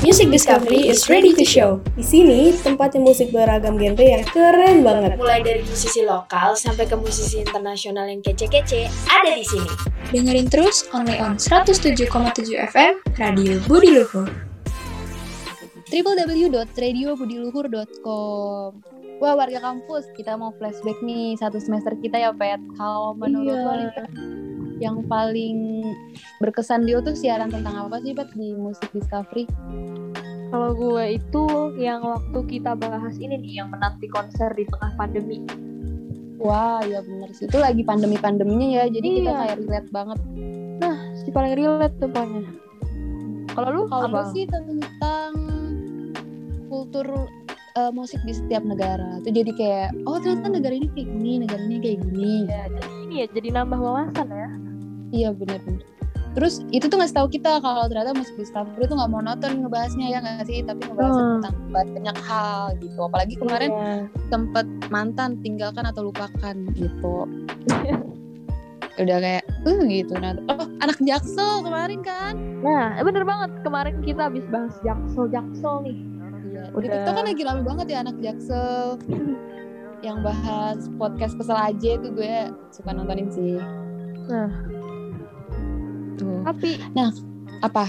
Music Discovery is ready to show. Di sini tempatnya musik beragam genre yang keren banget. Mulai dari musisi lokal sampai ke musisi internasional yang kece-kece, ada di sini. Dengerin terus only on 107,7 FM Radio Budi Luhur. www.radiobudiluhur.com Wah warga kampus, kita mau flashback nih satu semester kita ya Pet. Kalau menurut Iya. lo nih, yang paling berkesan di lo tuh siaran tentang apa sih Pet di Musik Discovery? Kalau gue itu yang waktu kita bahas ini nih, yang menanti konser di tengah pandemi. Wah ya bener sih, itu lagi pandemi-pandeminya ya, jadi kita Iya. kayak relate banget. Si paling relate tuh pokoknya. Kalau lu Kalau sih tentang kultur eh, musik di setiap negara. Itu jadi kayak, oh ternyata negara ini kayak gini, negara ini kayak gini. Ya, jadi ini ya, jadi nambah wawasan ya. Iya benar-benar. Terus itu tuh ngasih tahu kita kalau ternyata musik discovery itu nggak monoton ngebahasnya ya nggak sih, tapi ngebahas Hmm. tentang banyak hal gitu. Apalagi kemarin Iya. sempet mantan tinggalkan atau lupakan gitu. Udah kayak uh gitu. Nah, oh anak jaksel kemarin kan? Nah, eh, bener banget. Kemarin kita habis bahas jaksel-jaksel nih. Iya. Di Udah. TikTok kan lagi rame banget ya anak jaksel. Yang bahas podcast kesel aja itu gue suka nontonin sih. Nah. Tuh. Tapi Apa?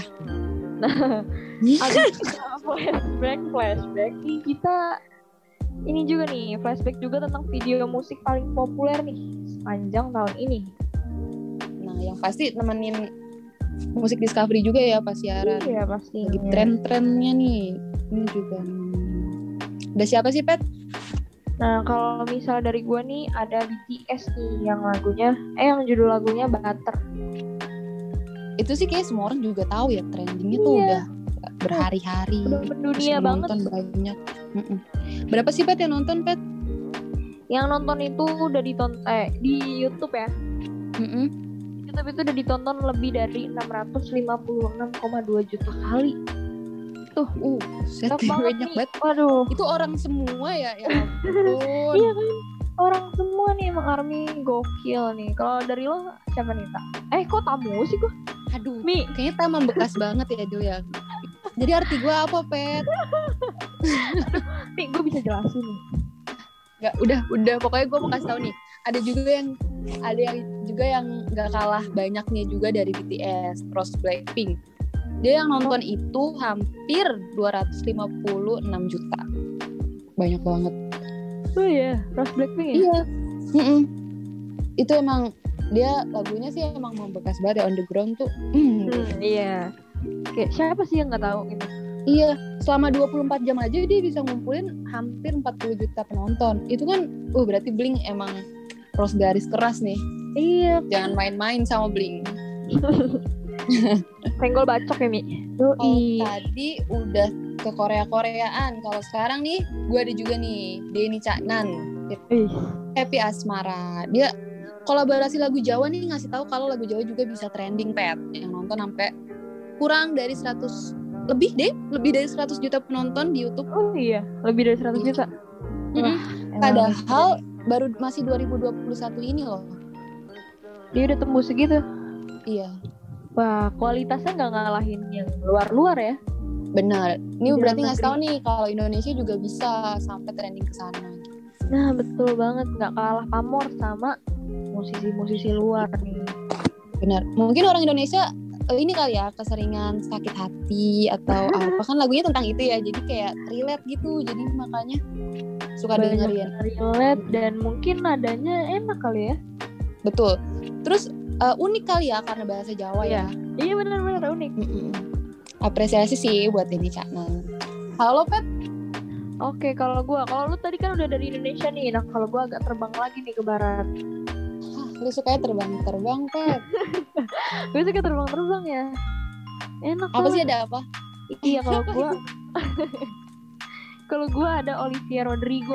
ada flashback, flashback nih kita ini juga nih flashback juga tentang video musik paling populer nih sepanjang tahun ini. Nah, yang pasti nemenin musik discovery juga ya pas siaran. Iya pasti. Lagi tren-trennya nih. Ini juga. Udah siapa sih, Pet? Nah kalau misal dari gue nih ada BTS nih yang lagunya, eh yang judul lagunya Butter. Itu sih kayak semua orang juga tahu ya trendingnya tuh Iya. udah berhari-hari. Udah yang banget. nonton banyak. Berapa sih Pet yang nonton, Pet? Yang nonton itu udah ditonton eh di YouTube ya. Mm-mm. YouTube itu udah ditonton lebih dari 656,2 juta kali. Tuh, uh, set Banyak banget banyak nih. banget. Waduh. Itu orang semua ya, ya ampun. Iya kan? Orang semua nih emang army gokil nih. Kalau dari lo siapa nih, Tak? Eh, kok tamu sih gua? Aduh, Mi. kayaknya ta membekas banget ya dulu ya. Jadi arti gue apa, Pet? Mi, gue bisa jelasin nih. Nggak, udah, udah. Pokoknya gue mau kasih tahu nih. Ada juga yang ada yang juga yang nggak kalah banyaknya juga dari BTS, Rose Blackpink. Dia yang nonton itu hampir 256 juta. Banyak banget. Oh iya, Rose Blackpink ya? Iya. Mm-mm. Itu emang dia lagunya sih emang membekas banget ya on the ground tuh. Hmm, Hmm, iya. Kayak siapa sih yang nggak tahu gitu? Iya, selama 24 jam aja dia bisa ngumpulin hampir 40 juta penonton. Itu kan, uh berarti Blink emang terus garis keras nih. Iya, Jangan main-main sama Blink. senggol bacok ya, Mi. Yoi. tadi udah ke Korea-Koreaan. Kalau sekarang nih, gue ada juga nih, Denny Caknan. Happy Asmara. Dia kolaborasi lagu Jawa nih ngasih tahu kalau lagu Jawa juga bisa trending, Pet. Yang nonton sampai kurang dari 100 lebih deh, lebih dari 100 juta penonton di YouTube. Oh iya, lebih dari 100 juta. Mm-mm. Emang Padahal baru masih 2021 ini loh. dia udah tembus segitu. Iya, Wah, kualitasnya nggak ngalahin yang luar-luar ya. benar. Ini Di berarti ngasih tahu nih kalau Indonesia juga bisa sampai trending ke sana. Nah, betul banget. Nggak kalah pamor sama musisi-musisi luar nih. Benar. Mungkin orang Indonesia eh, ini kali ya keseringan sakit hati atau apa kan lagunya tentang itu ya. Jadi kayak relate gitu. Jadi makanya suka Banyak dengerin. relate dan mungkin nadanya enak kali ya. Betul. Terus eh, unik kali ya karena bahasa Jawa ya. Iya benar-benar unik. Mm-mm. Apresiasi sih buat Denny Caknan. Halo Pet. Oke, kalau gua, kalau lu tadi kan udah dari Indonesia nih. Nah, kalau gua agak terbang lagi nih ke barat. Lu sukanya terbang-terbang Pet. Gue suka terbang-terbang ya. Enak Apa sih ada apa? Iya, kalau gua Kalau gua ada Olivia Rodrigo.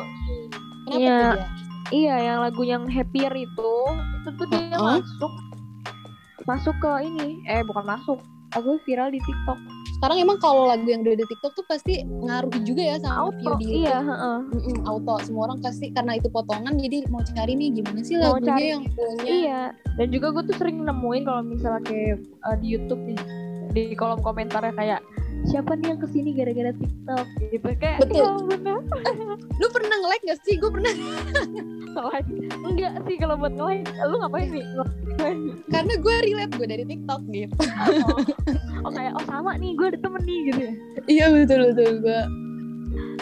Kenapa Iya. dia? Iya, yang lagu yang Happier itu, itu tuh dia Heeh. masuk masuk ke ini. Eh, bukan masuk. Aku viral di TikTok. Sekarang emang kalau lagu yang udah di TikTok tuh pasti ngaruh juga ya sama view Auto, di iya, YouTube. heeh. Mm-mm, auto semua orang pasti karena itu potongan jadi mau cari nih gimana sih Mau lagunya cari. yang punya Iya, dan juga gue tuh sering nemuin kalau misalnya kayak uh, di YouTube nih di kolom komentarnya kayak siapa nih yang ke sini gara-gara TikTok gitu kayak Betul. ya bener Lu pernah nge-like gak sih? Gue pernah. like enggak sih kalau buat nge-like lu ngapain nih Ngapain nih? Karena gue relate gue dari TikTok gitu. oh kayak oh sama nih gue ada temen nih gitu ya iya betul betul gue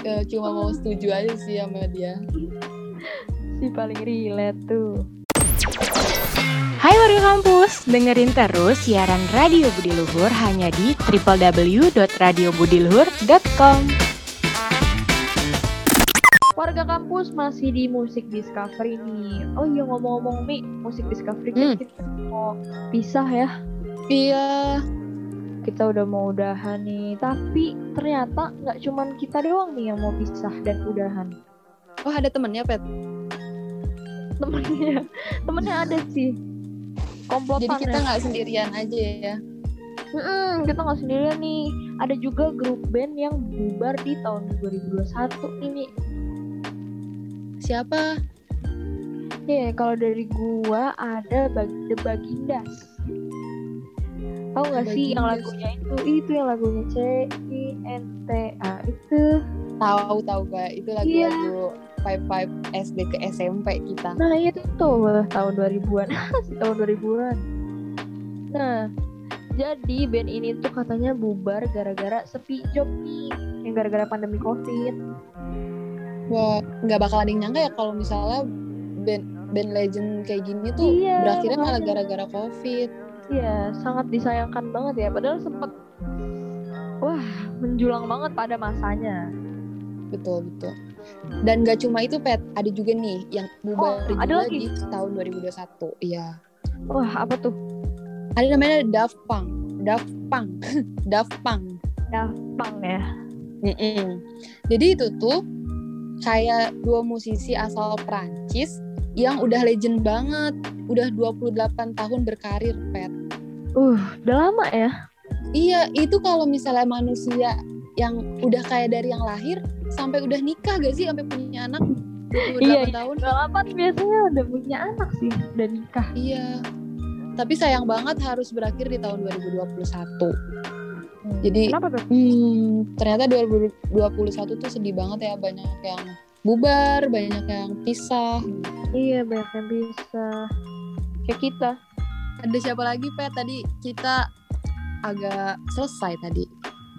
ya, cuma mau setuju aja sih sama dia. si paling relate tuh Hai warga kampus, dengerin terus siaran Radio Budi Luhur hanya di www.radiobudiluhur.com. warga kampus masih di musik discovery nih oh iya ngomong-ngomong Mi musik discovery kan Hmm. kita mau pisah ya Iya. kita udah mau udahan nih tapi ternyata nggak cuman kita doang nih yang mau pisah dan udahan Oh ada temennya Pet. temennya temennya ada sih komplotan Jadi kita ya. nggak sendirian aja ya. Mm-mm, kita nggak sendirian nih ada juga grup band yang bubar di tahun 2021 ini Siapa? ya kalau dari gua ada Bag- The Bagindas tahu nggak sih yang lagunya itu itu yang lagunya C I N T A itu Tahu tahu gue itu Iya. lagu-lagu Five Five SD ke SMP kita. Nah itu tuh tahun 2000-an Masih tahun 2000-an Nah jadi band ini tuh katanya bubar gara-gara sepi job nih. Yang gara-gara pandemi covid. Wah nggak bakal ada yang nyangka ya kalau misalnya band band legend kayak gini tuh Iya, berakhirnya malah gara-gara covid. Iya sangat disayangkan banget ya. Padahal sempet Wah menjulang banget pada masanya Betul betul. Dan gak cuma itu Pet, ada juga nih yang bubar Oh, juga ada lagi? di tahun 2021. Iya. Wah apa tuh Ada namanya Daft Punk. Daft Punk. Daft Punk. Pang ya Mm-mm. Jadi itu tuh kayak dua musisi asal Prancis yang udah legend banget, udah 28 tahun berkarir, Pet. Uh udah lama ya Iya, itu kalau misalnya manusia yang udah kayak dari yang lahir sampai udah nikah gak sih sampai punya anak 28 Iya, tahun? Balapan biasanya udah punya anak sih Udah nikah Iya. Tapi sayang banget harus berakhir di tahun 2021. Jadi Kenapa tuh? Hmm, ternyata 2021 tuh sedih banget ya banyak yang bubar, banyak yang pisah. Iya banyak yang bisa Kayak kita Ada siapa lagi Pet? Tadi kita agak selesai tadi.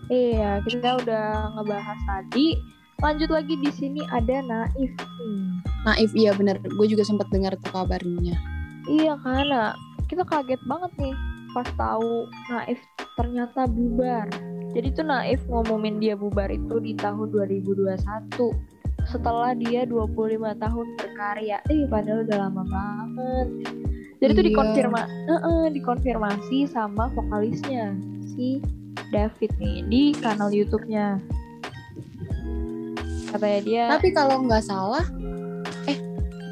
Iya, kita udah ngebahas tadi. Lanjut lagi di sini ada Naif nih. Naif iya bener, gue juga sempat dengar tuh kabarnya. Iya karena kita kaget banget nih pas tahu Naif ternyata bubar. Jadi tuh Naif ngomongin dia bubar itu di tahun 2021 setelah dia 25 tahun berkarya. Eh padahal udah lama banget. Jadi tuh Iya. dikonfirma, Heeh, dikonfirmasi sama vokalisnya si David nih di kanal YouTube-nya. Katanya dia. Tapi kalau nggak salah, eh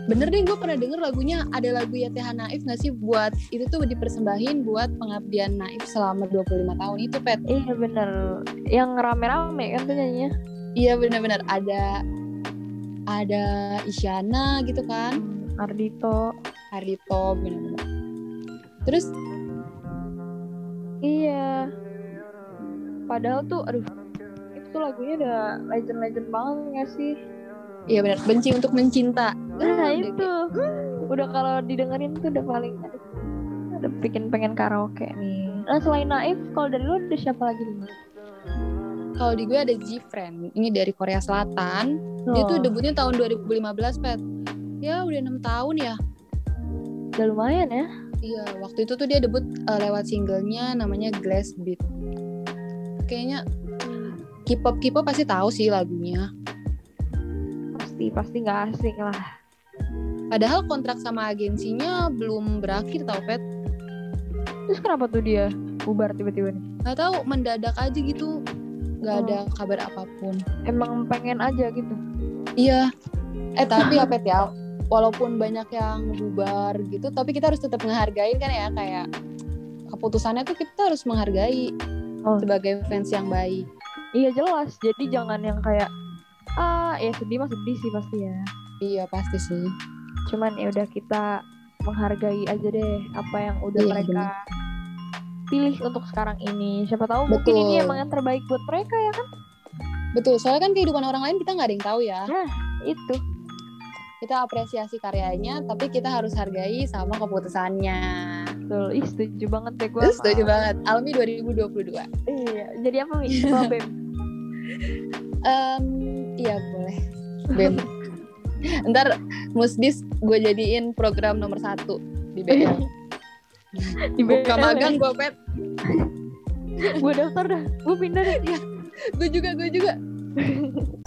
bener deh gue pernah denger lagunya ada lagu YTH Naif nggak sih? Buat itu tuh dipersembahin buat pengabdian Naif selama 25 tahun itu Pet. Iya bener. Yang rame-rame kan tuh nyanyinya. Iya bener-bener. Ada ada Isyana gitu kan. Ardito Ardito bener-bener. Terus Iya. Padahal tuh aduh Itu tuh lagunya udah legend-legend banget gak sih iya benar benci untuk mencinta. Nah itu Udah kalau didengerin tuh udah paling aduh, Udah bikin pengen karaoke nih Nah selain Naif Kalau dari lu ada siapa lagi nih Kalau di gue ada G-Friend, ini dari Korea Selatan. Dia tuh Oh, debutnya tahun 2015, Pet. Ya udah enam tahun ya. Udah lumayan ya Iya, waktu itu tuh dia debut uh, lewat singlenya namanya Glass Beat. Kayaknya K-pop K-pop pasti tahu sih lagunya. Pasti Pasti gak asing lah Padahal kontrak sama agensinya belum berakhir tau Pet. Terus kenapa tuh dia Bubar tiba-tiba nih Gak tahu mendadak aja gitu. Gak Oh. ada kabar apa pun. Emang pengen aja gitu Iya. Eh tapi ya Pet ya, walaupun banyak yang bubar gitu, tapi kita harus tetap menghargai kan ya kayak keputusannya tuh kita harus menghargai Oh. sebagai fans yang baik. Iya jelas Jadi jangan yang kayak Ah ya sedih mah sedih sih pasti ya Iya pasti sih. cuman ya udah kita menghargai aja deh apa yang udah Iya, mereka pilih untuk sekarang ini. Siapa tahu mungkin Betul. ini emang yang terbaik buat mereka ya kan? Betul, soalnya kan kehidupan orang lain kita nggak ada yang tahu ya. Itu. Kita apresiasi karyanya, tapi kita harus hargai sama keputusannya. Betul. Ih, setuju banget deh gue. Setuju banget. Almi 2022. Iya. Jadi apa Mi? Ketua Em, iya boleh. BEM. Ntar Musdis gue jadiin program nomor satu di BM. Di Buka BL magang ya. gue pet. Gue daftar dah. Gue pindah deh. Gue juga, gue juga.